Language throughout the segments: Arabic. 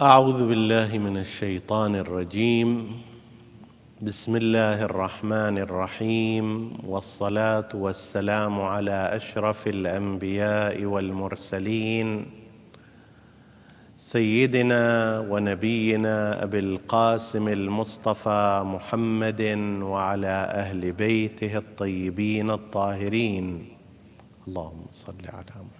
أعوذ بالله من الشيطان الرجيم. بسم الله الرحمن الرحيم. والصلاة والسلام على أشرف الأنبياء والمرسلين. سيدنا ونبينا أبي القاسم المصطفى محمد وعلى أهل بيته الطيبين الطاهرين. اللهم صل على محمد.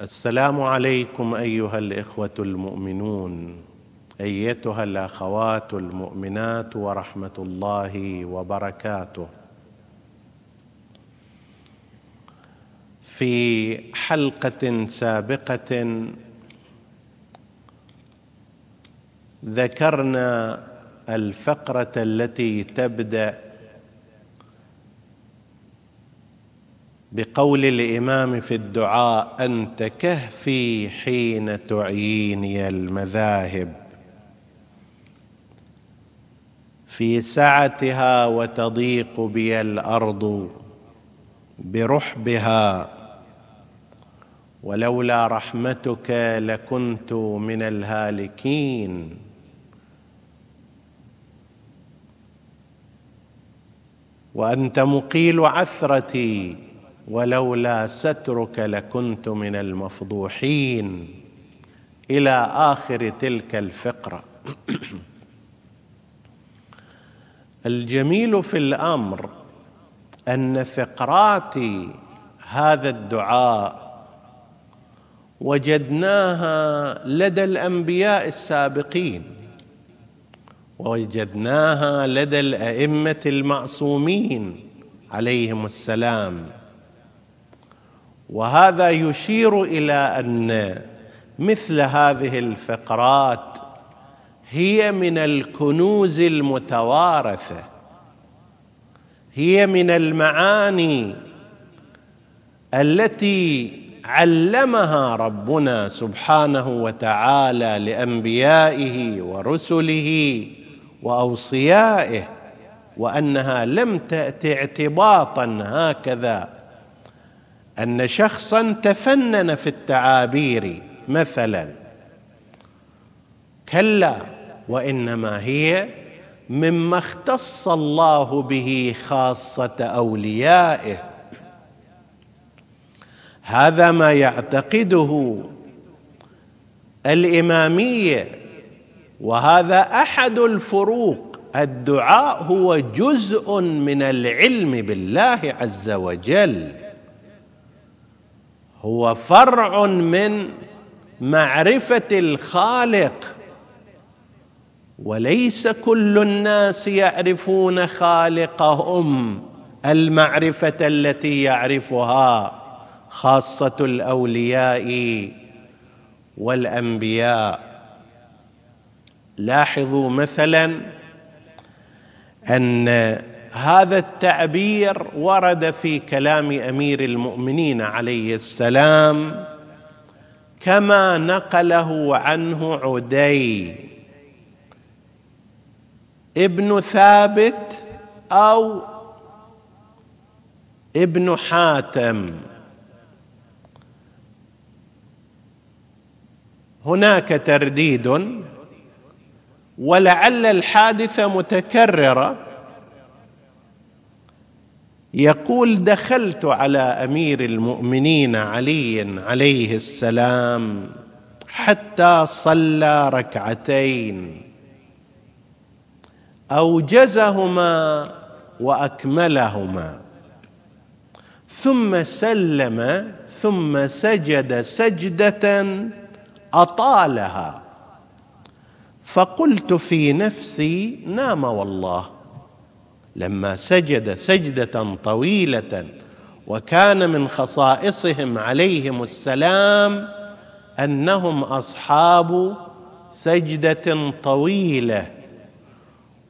السلام عليكم أيها الإخوة المؤمنون أيتها الأخوات المؤمنات ورحمة الله وبركاته. في حلقة سابقة ذكرنا الفقرة التي تبدأ بقول الإمام في الدعاء أنت كهفي حين تعيني المذاهب. في سعتها وتضيق بي الأرض برحبها. ولولا رحمتك لكنت من الهالكين. وأنت مقيل عثرتي ولولا سترك لكنت من المفضوحين إلى آخر تلك الفقرة. الجميل في الأمر أن فقرات هذا الدعاء وجدناها لدى الأنبياء السابقين ووجدناها لدى الأئمة المعصومين عليهم السلام. وهذا يشير إلى أن مثل هذه الفقرات هي من الكنوز المتوارثة هي من المعاني التي علمها ربنا سبحانه وتعالى لأنبيائه ورسله وأوصيائه وأنها لم تات اعتباطا هكذا أن شخصا تفنن في التعابير مثلا كلا وإنما هي مما اختص الله به خاصة أوليائه. هذا ما يعتقده الاماميه وهذا أحد الفروق. الدعاء هو جزء من العلم بالله عز وجل. هو فرع من معرفة الخالق. وليس كل الناس يعرفون خالقهم. المعرفة التي يعرفها خاصة الأولياء والأنبياء. لاحظوا مثلا أن هذا التعبير ورد في كلام أمير المؤمنين عليه السلام كما نقله عنه عدي. ابن ثابت أو ابن حاتم. هناك ترديد. ولعل الحادثة متكررة. يقول دخلت على أمير المؤمنين علي عليه السلام حتى صلى ركعتين. أوجزهما وأكملهما. ثم سلم ثم سجد سجدة أطالها. فقلت في نفسي نام والله. لما سجد سجدة طويلة وكان من خصائصهم عليهم السلام أنهم أصحاب سجدة طويلة.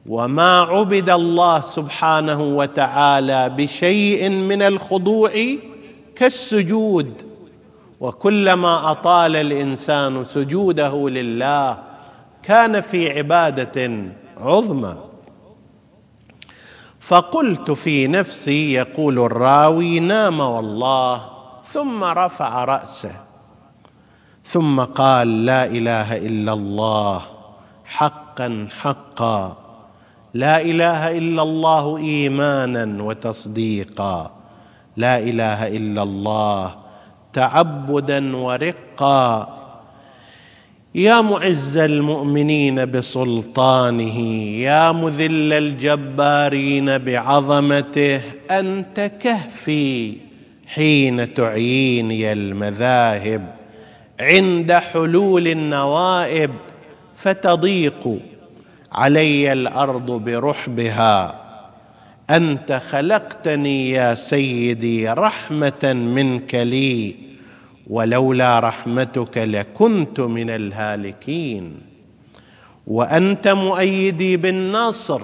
وما عبد الله سبحانه وتعالى بشيء من الخضوع كالسجود. وكلما أطال الإنسان سجوده لله كان في عبادة عظمى. فقلت في نفسي يقول الراوي نام والله ثم رفع رأسه ثم قال لا إله إلا الله حقا حقا لا إله إلا الله ايمانا وتصديقا لا إله إلا الله تعبدا ورقا. يا معز المؤمنين بسلطانه يا مذل الجبارين بعظمته أنت كهفي حين تعييني المذاهب. عند حلول النوائب فتضيق علي الأرض برحبها. أنت خلقتني يا سيدي رحمة منك لي. ولولا رحمتك لكنت من الهالكين. وأنت مؤيدي بالنصر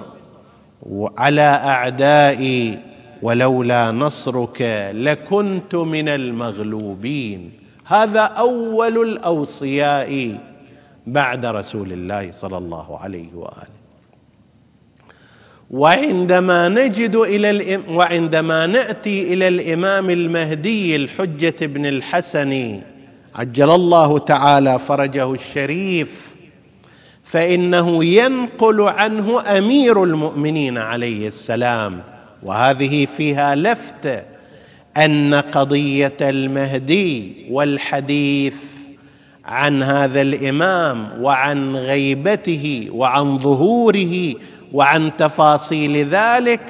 على أعدائي ولولا نصرك لكنت من المغلوبين. هذا أول الأوصياء بعد رسول الله صلى الله عليه وآله. وعندما نجد إلى وعندما نأتي إلى الإمام المهدي الحجة بن الحسن عجل الله تعالى فرجه الشريف فإنه ينقل عنه أمير المؤمنين عليه السلام. وهذه فيها لفته أن قضية المهدي والحديث عن هذا الإمام وعن غيبته وعن ظهوره وعن تفاصيل ذلك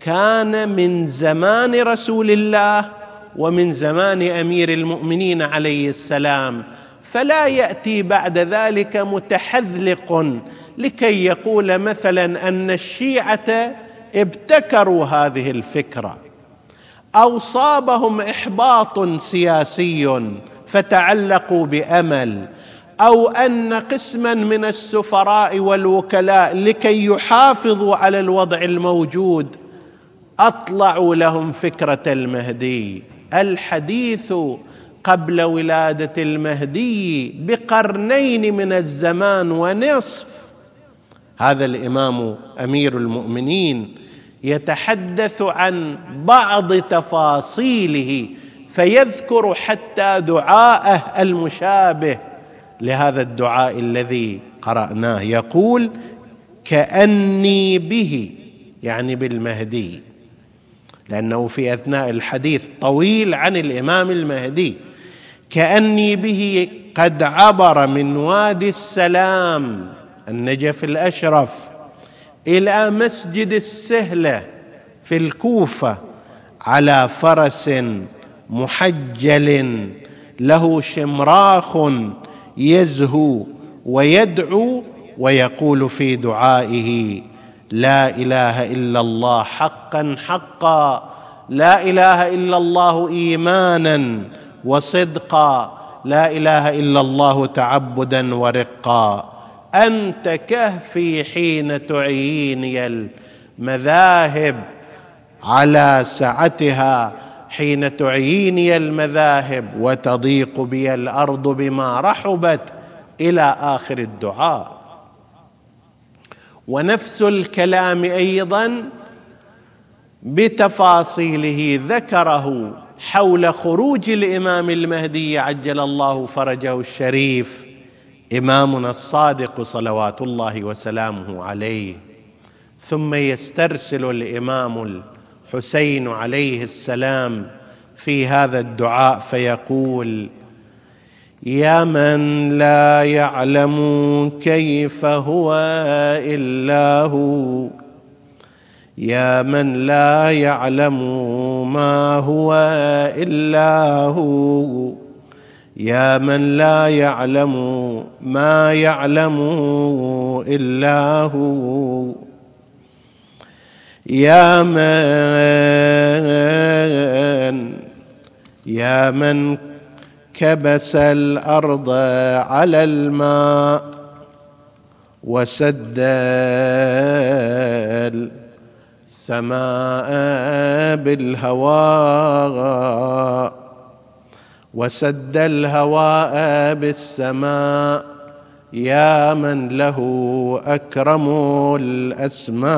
كان من زمان رسول الله ومن زمان أمير المؤمنين عليه السلام. فلا يأتي بعد ذلك متحذلق لكي يقول مثلا أن الشيعة ابتكروا هذه الفكرة. أو صابهم إحباط سياسي فتعلقوا بأمل. أو أن قسما من السفراء والوكلاء لكي يحافظوا على الوضع الموجود اطلعوا لهم فكرة المهدي. الحديث قبل ولادة المهدي بقرنين من الزمان ونصف. هذا الإمام أمير المؤمنين يتحدث عن بعض تفاصيله فيذكر حتى دعاءه المشابه. لهذا الدعاء الذي قرأناه يقول كأني به. يعني بالمهدي. لأنه في أثناء الحديث طويل عن الإمام المهدي. كأني به قد عبر من وادي السلام النجف الأشرف إلى مسجد السهلة في الكوفة على فرس محجل له شمراخ يزهو ويدعو ويقول في دعائه لا إله إلا الله حقا حقا لا إله إلا الله ايمانا وصدقا لا إله إلا الله تعبدا ورقا. أنت كهفي حين تعييني المذاهب على سعتها حين تعييني المذاهب وتضيق بي الأرض بما رحبت إلى آخر الدعاء. ونفس الكلام أيضا بتفاصيله ذكره حول خروج الإمام المهدي عجل الله فرجه الشريف إمامنا الصادق صلوات الله وسلامه عليه. ثم يسترسل الإمام الحسين عليه السلام في هذا الدعاء فيقول يا من لا يعلم كيف هو إلا هو يا من لا يعلم ما هو إلا هو يا من لا يعلم ما يعلم إلا هو. يا من يا من كبس الأرض على الماء وسد السماء بالهواء وسد الهواء بالسماء يا من له أكرم الأسماء.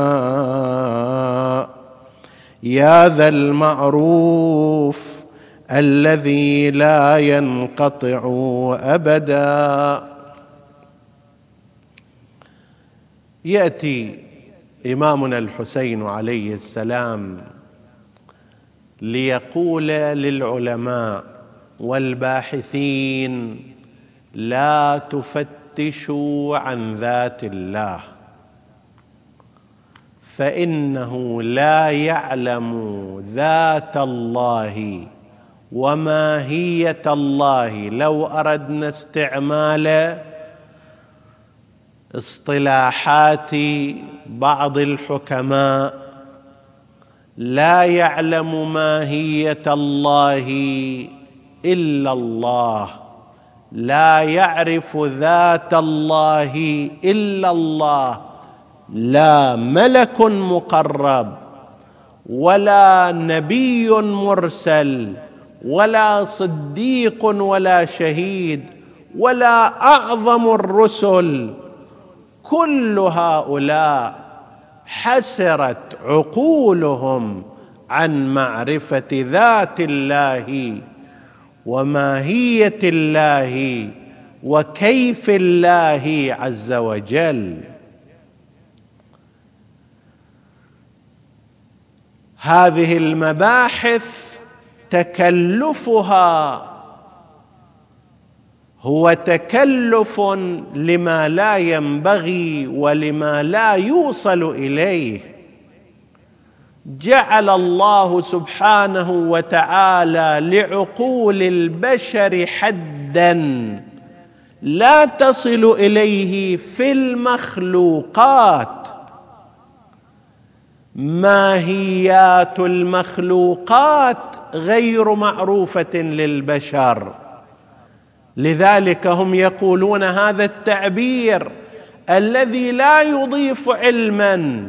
يا ذا المعروف الذي لا ينقطع أبدا. يأتي إمامنا الحسين عليه السلام ليقول للعلماء والباحثين لا تفتشوا عن ذات الله. فإنه لا يعلم ذات الله وماهية الله. لو أردنا استعمال اصطلاحات بعض الحكماء لا يعلم ماهية الله إلا الله. لا يعرف ذات الله إلا الله. لا ملك مقرب ولا نبي مرسل ولا صديق ولا شهيد ولا أعظم الرسل. كل هؤلاء حسرت عقولهم عن معرفة ذات الله. وماهية الله وكيف الله عز وجل. هذه المباحث تكلفها هو تكلف لما لا ينبغي ولما لا يوصل إليه. جعل الله سبحانه وتعالى لعقول البشر حدا لا تصل إليه في المخلوقات. ماهيات المخلوقات غير معروفة للبشر. لذلك هم يقولون هذا التعبير الذي لا يضيف علما.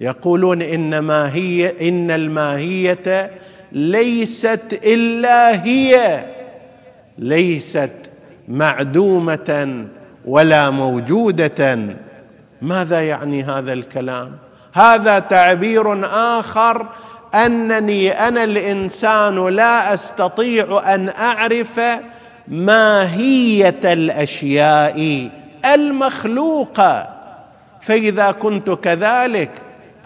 يقولون إنما هي إن الماهية ليست إلا هي. ليست معدومة ولا موجودة. ماذا يعني هذا الكلام؟ هذا تعبير آخر أنني أنا الإنسان لا أستطيع أن أعرف ماهية الأشياء المخلوقة فإذا كنت كذلك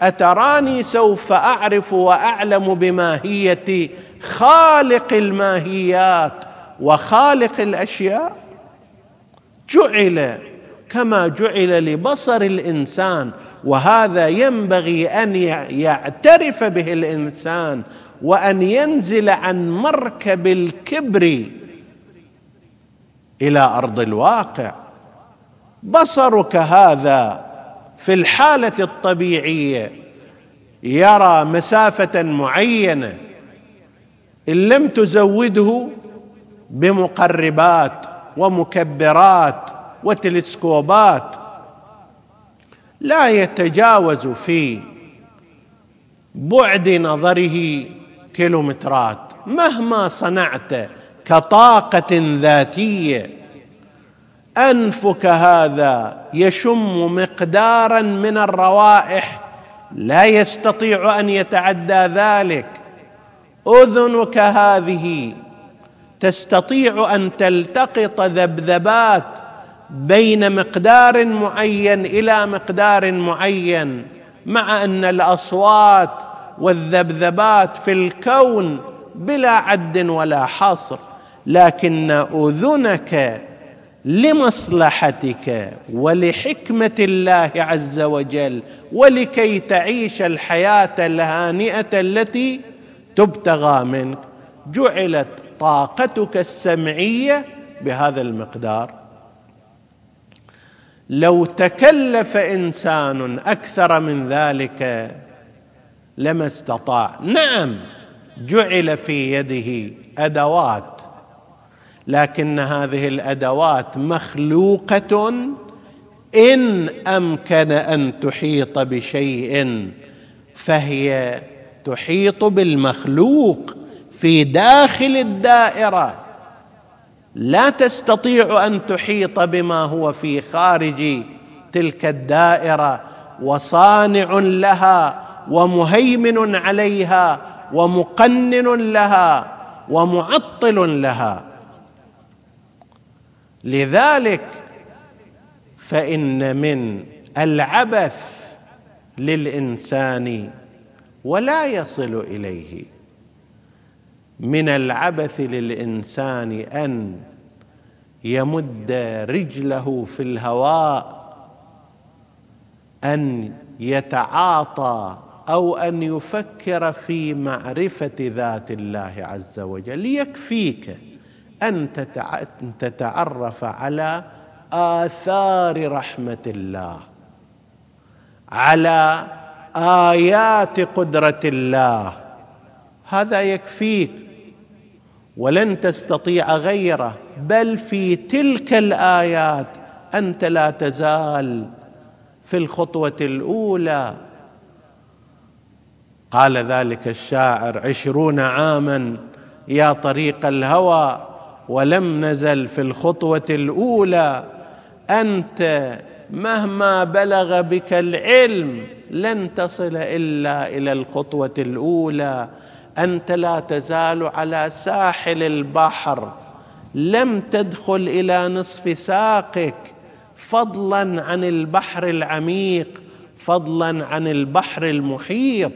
أتراني سوف أعرف وأعلم بماهية خالق الماهيات وخالق الأشياء؟ جعل كما جعل لبصر الإنسان وهذا ينبغي أن يعترف به الإنسان وأن ينزل عن مركب الكبر إلى أرض الواقع. بصرك هذا في الحالة الطبيعية يرى مسافة معينة إن لم تزوده بمقربات ومكبرات وتلسكوبات لا يتجاوز في بعد نظره كيلومترات مهما صنعت كطاقة ذاتية أنفك هذا يشم مقدارا من الروائح. لا يستطيع أن يتعدى ذلك. أذنك هذه. تستطيع أن تلتقط ذبذبات بين مقدار معين إلى مقدار معين مع أن الأصوات والذبذبات في الكون بلا عد ولا حصر. لكن أذنك لمصلحتك ولحكمة الله عز وجل ولكي تعيش الحياة الهانئة التي تبتغى منك. جعلت طاقتك السمعية بهذا المقدار. لو تكلف إنسان أكثر من ذلك لما استطاع. نعم جعل في يده أدوات لكن هذه الأدوات مخلوقة إن أمكن أن تحيط بشيء فهي تحيط بالمخلوق في داخل الدائرة. لا تستطيع أن تحيط بما هو في خارج تلك الدائرة وصانع لها ومهيمن عليها ومقنن لها ومعطل لها. لذلك فإن من العبث للإنسان ولا يصل إليه. من العبث للإنسان أن يمد رجله في الهواء أن يتعاطى أو أن يفكر في معرفة ذات الله عز وجل. يكفيك أن تتعرف على آثار رحمة الله على آيات قدرة الله. هذا يكفيك. ولن تستطيع غيره بل في تلك الآيات أنت لا تزال في الخطوة الأولى. قال ذلك الشاعر عشرون عاما يا طريق الهوى ولم نزل في الخطوة الأولى. أنت مهما بلغ بك العلم لن تصل إلا إلى الخطوة الأولى. أنت لا تزال على ساحل البحر. لم تدخل إلى نصف ساقك. فضلا عن البحر العميق. فضلا عن البحر المحيط.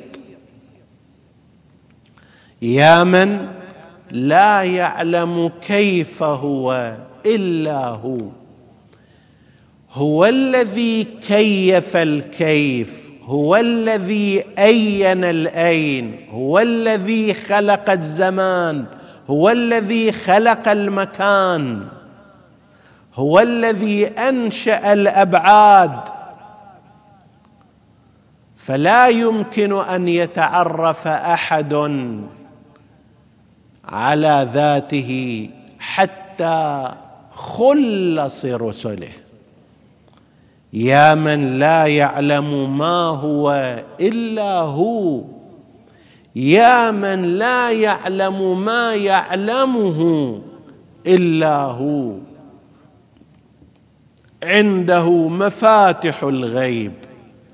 يا من لا يعلم كيف هو إلا هو. هو الذي كيف الكيف هو الذي أين الأين هو الذي خلق الزمان هو الذي خلق المكان هو الذي أنشأ الأبعاد. فلا يمكن أن يتعرف أحد على ذاته حتى خلص رسله. يا من لا يعلم ما هو إلا هو. يا من لا يعلم ما يعلمه إلا هو. عنده مفاتح الغيب.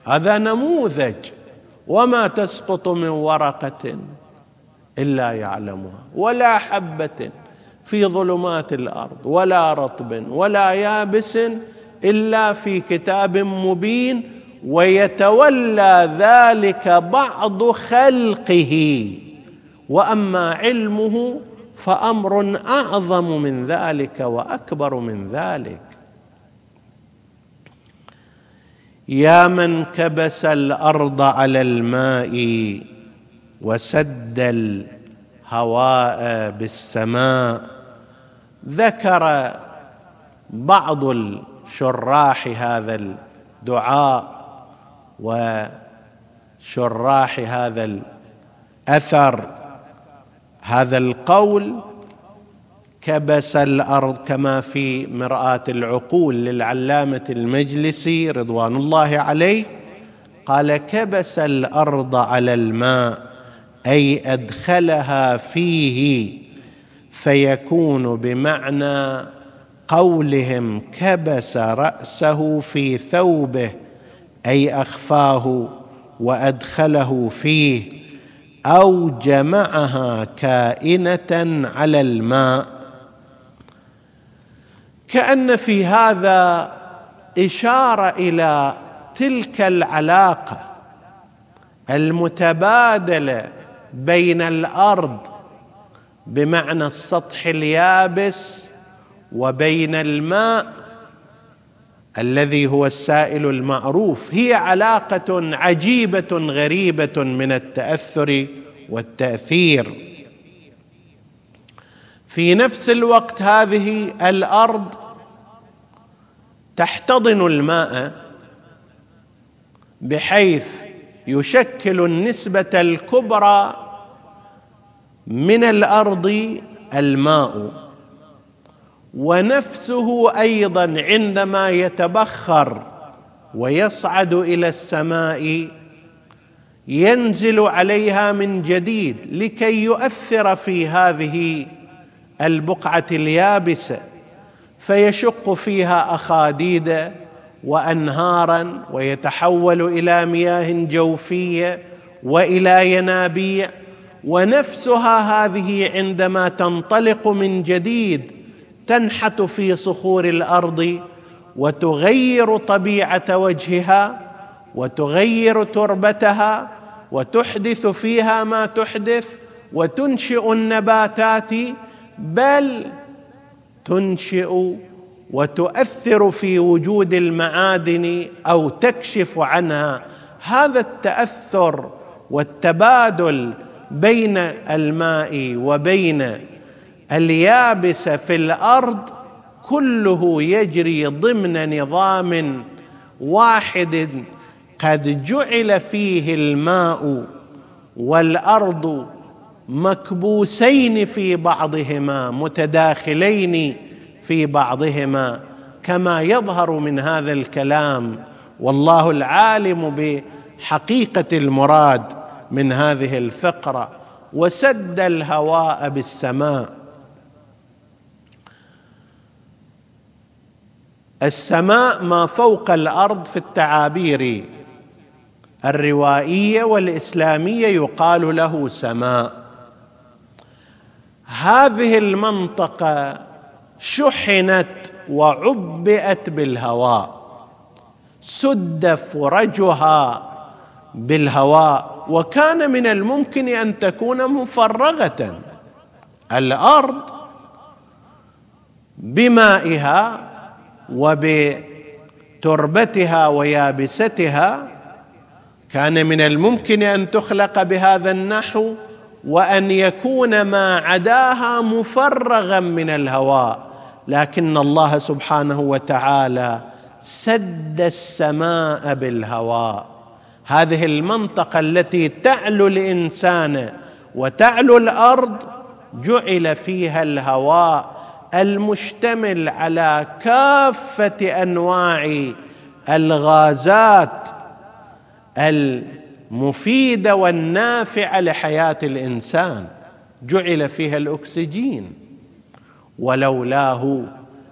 هذا نموذج. وما تسقط من ورقة. إلا يعلمها ولا حبة في ظلمات الأرض ولا رطب ولا يابس إلا في كتاب مبين ويتولى ذلك بعض خلقه. وأما علمه فأمر أعظم من ذلك وأكبر من ذلك. يا من كبس الأرض على الماء وسد الهواء بالسماء. ذكر بعض الشراح هذا الدعاء وشراح هذا الأثر. هذا القول كبس الأرض كما في مرآة العقول للعلامة المجلسي رضوان الله عليه. قال كبس الأرض على الماء. أي أدخلها فيه فيكون بمعنى قولهم كبس رأسه في ثوبه أي أخفاه وأدخله فيه أو جمعها كائنة على الماء. كأن في هذا إشارة إلى تلك العلاقة المتبادلة بين الأرض بمعنى السطح اليابس وبين الماء الذي هو السائل المعروف. هي علاقة عجيبة غريبة من التأثر والتأثير. في نفس الوقت هذه الأرض تحتضن الماء بحيث يشكل النسبة الكبرى من الأرض الماء. ونفسه أيضا عندما يتبخر ويصعد إلى السماء ينزل عليها من جديد لكي يؤثر في هذه البقعة اليابسة فيشق فيها أخاديد وانهارا ويتحول إلى مياه جوفية وإلى ينابيع. ونفسها هذه عندما تنطلق من جديد تنحت في صخور الأرض وتغير طبيعة وجهها وتغير تربتها وتحدث فيها ما تحدث وتنشئ النباتات بل تنشئ وتؤثر في وجود المعادن أو تكشف عنها. هذا التأثر والتبادل بين الماء وبين اليابس في الأرض كله يجري ضمن نظام واحد قد جعل فيه الماء والأرض مكبوسين في بعضهما متداخلين في بعضهما كما يظهر من هذا الكلام والله العالم بحقيقة المراد. من هذه الفقرة وسد الهواء بالسماء. السماء ما فوق الأرض في التعابير الروائية والإسلامية يقال له سماء. هذه المنطقة شحنت وعبئت بالهواء سد فرجها بالهواء. وكان من الممكن أن تكون مفرغة. الأرض بمائها وبتربتها ويابستها كان من الممكن أن تخلق بهذا النحو وأن يكون ما عداها مفرغا من الهواء. لكن الله سبحانه وتعالى سد السماء بالهواء. هذه المنطقة التي تعلو الإنسان وتعلو الأرض جعل فيها الهواء المشتمل على كافة أنواع الغازات المفيدة والنافعة لحياة الإنسان. جعل فيها الأكسجين. ولولاه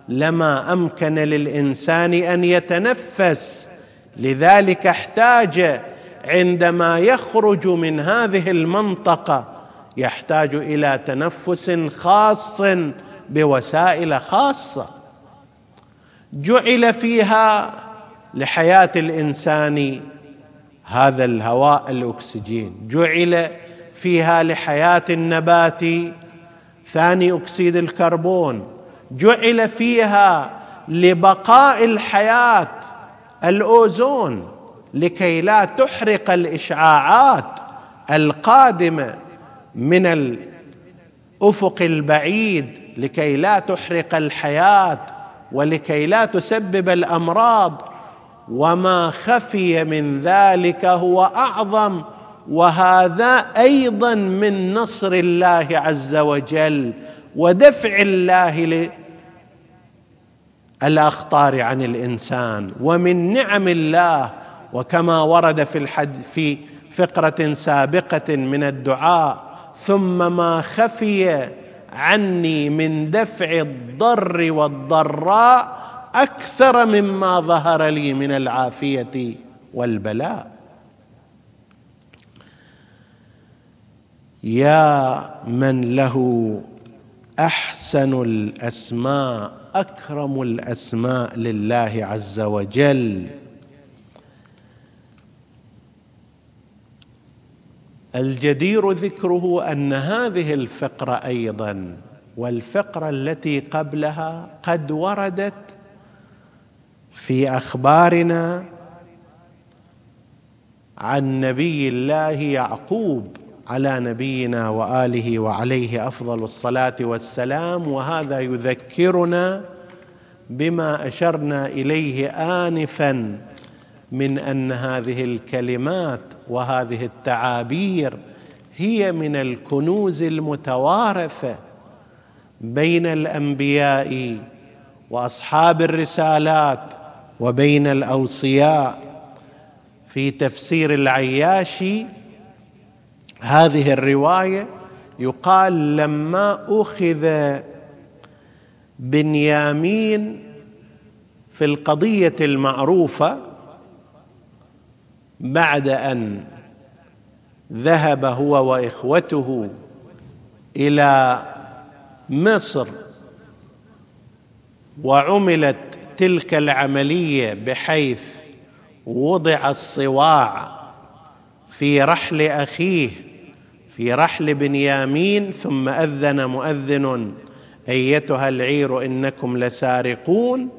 لما أمكن للإنسان أن يتنفس لذلك احتاج عندما يخرج من هذه المنطقة يحتاج إلى تنفس خاص بوسائل خاصة. جعل فيها لحياة الإنسان هذا الهواء الأكسجين. جعل فيها لحياة النبات ثاني أكسيد الكربون. جعل فيها لبقاء الحياة الأوزون لكي لا تحرق الإشعاعات القادمة من الأفق البعيد لكي لا تحرق الحياة ولكي لا تسبب الأمراض. وما خفي من ذلك هو أعظم وهذا أيضا من نصر الله عز وجل ودفع الله للاخطار عن الإنسان ومن نعم الله وكما ورد في الحد في فقرة سابقة من الدعاء ثم ما خفي عني من دفع الضر والضراء أكثر مما ظهر لي من العافية والبلاء. يا من له أحسن الأسماء أكرم الأسماء لله عز وجل. الجدير ذكره أن هذه الفقرة أيضا والفقرة التي قبلها قد وردت في أخبارنا عن نبي الله يعقوب. على نبينا وآله وعليه أفضل الصلاة والسلام وهذا يذكرنا بما أشرنا إليه انفا من أن هذه الكلمات وهذه التعابير هي من الكنوز المتوارثة بين الأنبياء وأصحاب الرسالات وبين الأوصياء في تفسير العياشي هذه الرواية يقال لما أخذ بنيامين في القضية المعروفة بعد أن ذهب هو وإخوته إلى مصر وعملت تلك العملية بحيث وضع الصواع في رحل أخيه في رحل بنيامين ثم أذن مؤذن أيتها العير إنكم لسارقون.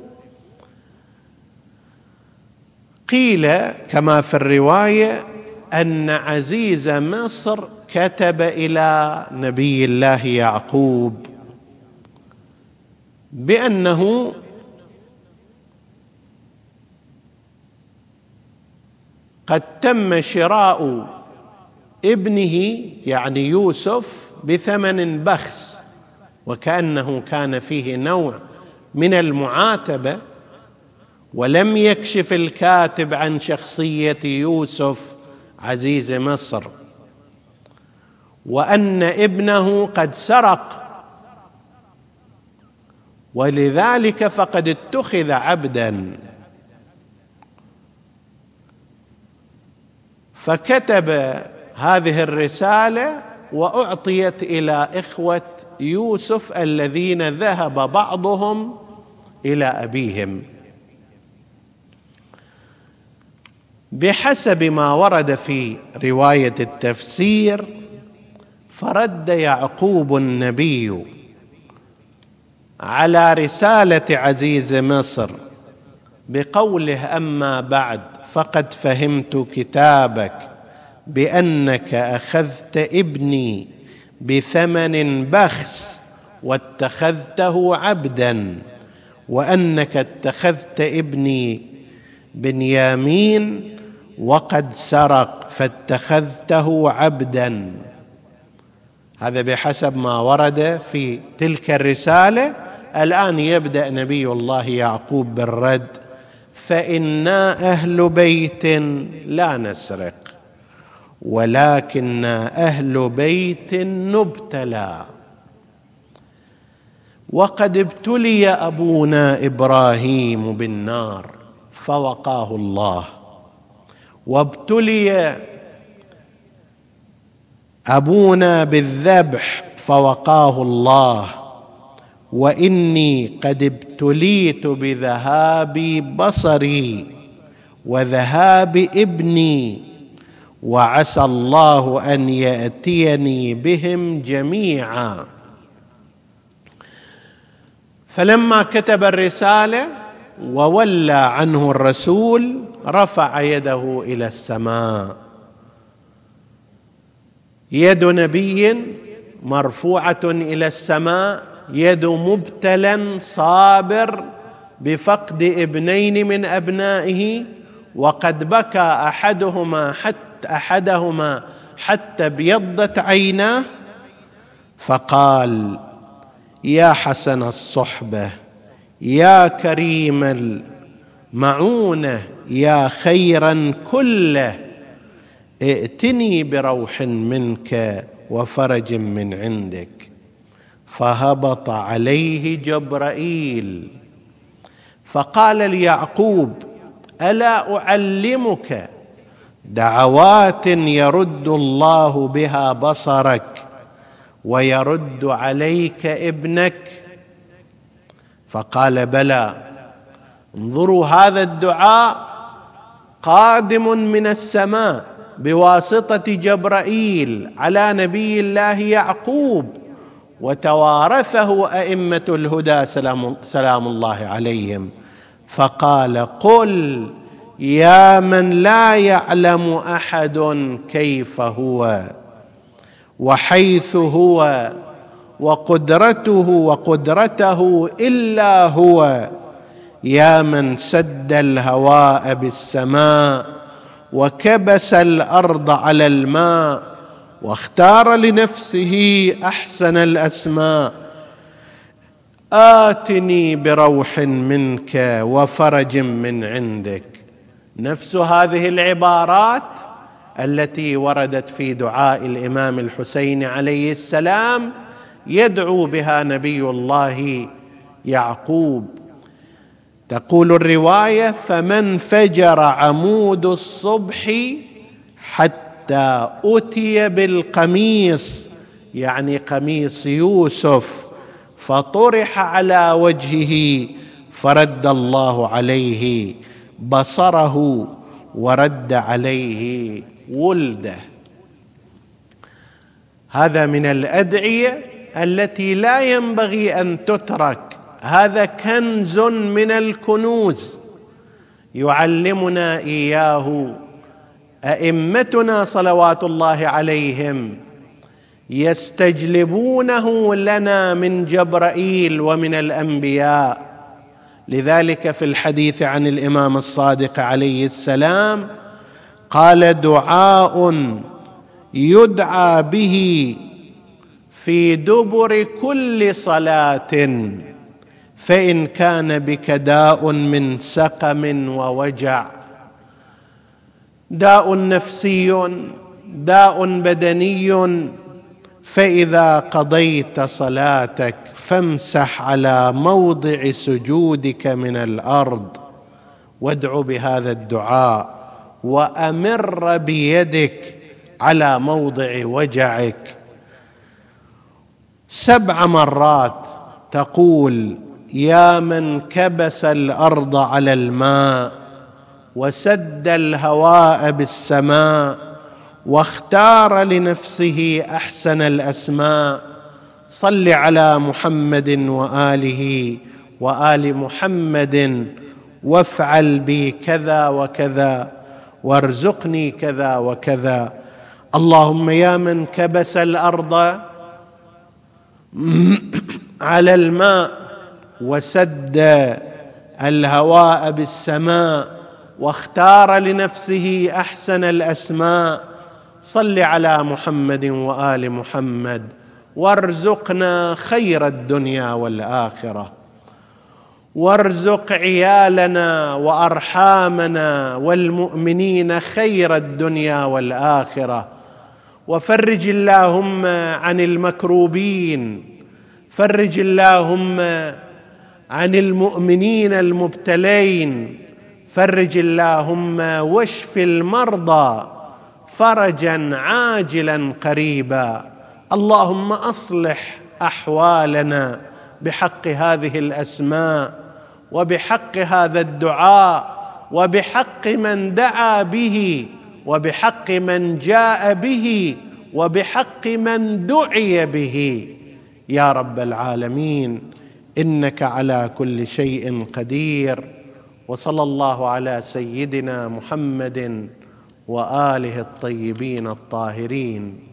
قيل كما في الرواية أن عزيز مصر كتب إلى نبي الله يعقوب بأنه قد تم شراء ابنه يعني يوسف بثمن بخس وكأنه كان فيه نوع من المعاتبة ولم يكشف الكاتب عن شخصية يوسف عزيز مصر. وأن ابنه قد سرق ولذلك فقد اتخذ عبدا. فكتب هذه الرسالة وأعطيت إلى إخوة يوسف الذين ذهب بعضهم إلى أبيهم. بحسب ما ورد في رواية التفسير فرد يعقوب النبي على رسالة عزيز مصر بقوله أما بعد فقد فهمت كتابك. بأنك أخذت ابني بثمن بخس واتخذته عبدا وأنك اتخذت ابني بنيامين وقد سرق فاتخذته عبدا. هذا بحسب ما ورد في تلك الرسالة. الآن يبدأ نبي الله يعقوب بالرد فإنا أهل بيت لا نسرق. ولكنا أهل بيت نبتلى. وقد ابتلي أبونا إبراهيم بالنار فوقاه الله. وابتلي أبونا بالذبح فوقاه الله. وإني قد ابتليت بذهاب بصري وذهاب ابني وعسى الله أن يأتيني بهم جميعا. فلما كتب الرسالة وولى عنه الرسول رفع يده إلى السماء. يد نبي مرفوعة إلى السماء يد مبتلا صابر بفقد ابنين من أبنائه وقد بكى أحدهما حتى أحدهما حتى ابيضت عيناه فقال يا حسن الصحبة يا كريم المعونة يا خيرا كله ائتني بروح منك وفرج من عندك. فهبط عليه جبرائيل. فقال ليعقوب ألا أعلمك دعوات يرد الله بها بصرك ويرد عليك ابنك. فقال بلى. انظروا هذا الدعاء قادم من السماء بواسطة جبرائيل على نبي الله يعقوب وتوارثه أئمة الهدى سلام, سلام الله عليهم. فقال قل يا من لا يعلم أحد كيف هو وحيث هو وقدرته وقدرته إلا هو. يا من سد الهواء بالسماء وكبس الأرض على الماء واختار لنفسه أحسن الأسماء. آتني بروح منك وفرج من عندك نفس هذه العبارات التي وردت في دعاء الإمام الحسين عليه السلام يدعو بها نبي الله يعقوب. تقول الرواية فمن فجر عمود الصبح حتى أتي بالقميص يعني قميص يوسف. فطرح على وجهه فرد الله عليه بصره ورد عليه ولده. هذا من الأدعية التي لا ينبغي أن تترك. هذا كنز من الكنوز. يعلمنا إياه. أئمتنا صلوات الله عليهم يستجلبونه لنا من جبرائيل ومن الأنبياء. لذلك في الحديث عن الإمام الصادق عليه السلام قال دعاء يدعى به في دبر كل صلاة فإن كان بك داء من سقم ووجع. داء نفسي داء بدني فإذا قضيت صلاتك فامسح على موضع سجودك من الأرض. وادع بهذا الدعاء وأمر بيدك على موضع وجعك. سبع مرات تقول يا من كبس الأرض على الماء وسد الهواء بالسماء واختار لنفسه أحسن الأسماء. صل على محمد وآله وآل محمد وافعل بي كذا وكذا وارزقني كذا وكذا. اللهم يا من كبس الأرض على الماء وسد الهواء بالسماء واختار لنفسه أحسن الأسماء. صل على محمد وآل محمد. وارزقنا خير الدنيا والآخرة. وارزق عيالنا وأرحامنا والمؤمنين خير الدنيا والآخرة. وفرج اللهم عن المكروبين. فرج اللهم عن المؤمنين المبتلين. فرج اللهم واشف المرضى فرجا عاجلا قريبا. اللهم أصلح أحوالنا بحق هذه الأسماء وبحق هذا الدعاء وبحق من دعا به وبحق من جاء به وبحق من دعي به. يا رب العالمين إنك على كل شيء قدير. وصلى الله على سيدنا محمد وآله الطيبين الطاهرين.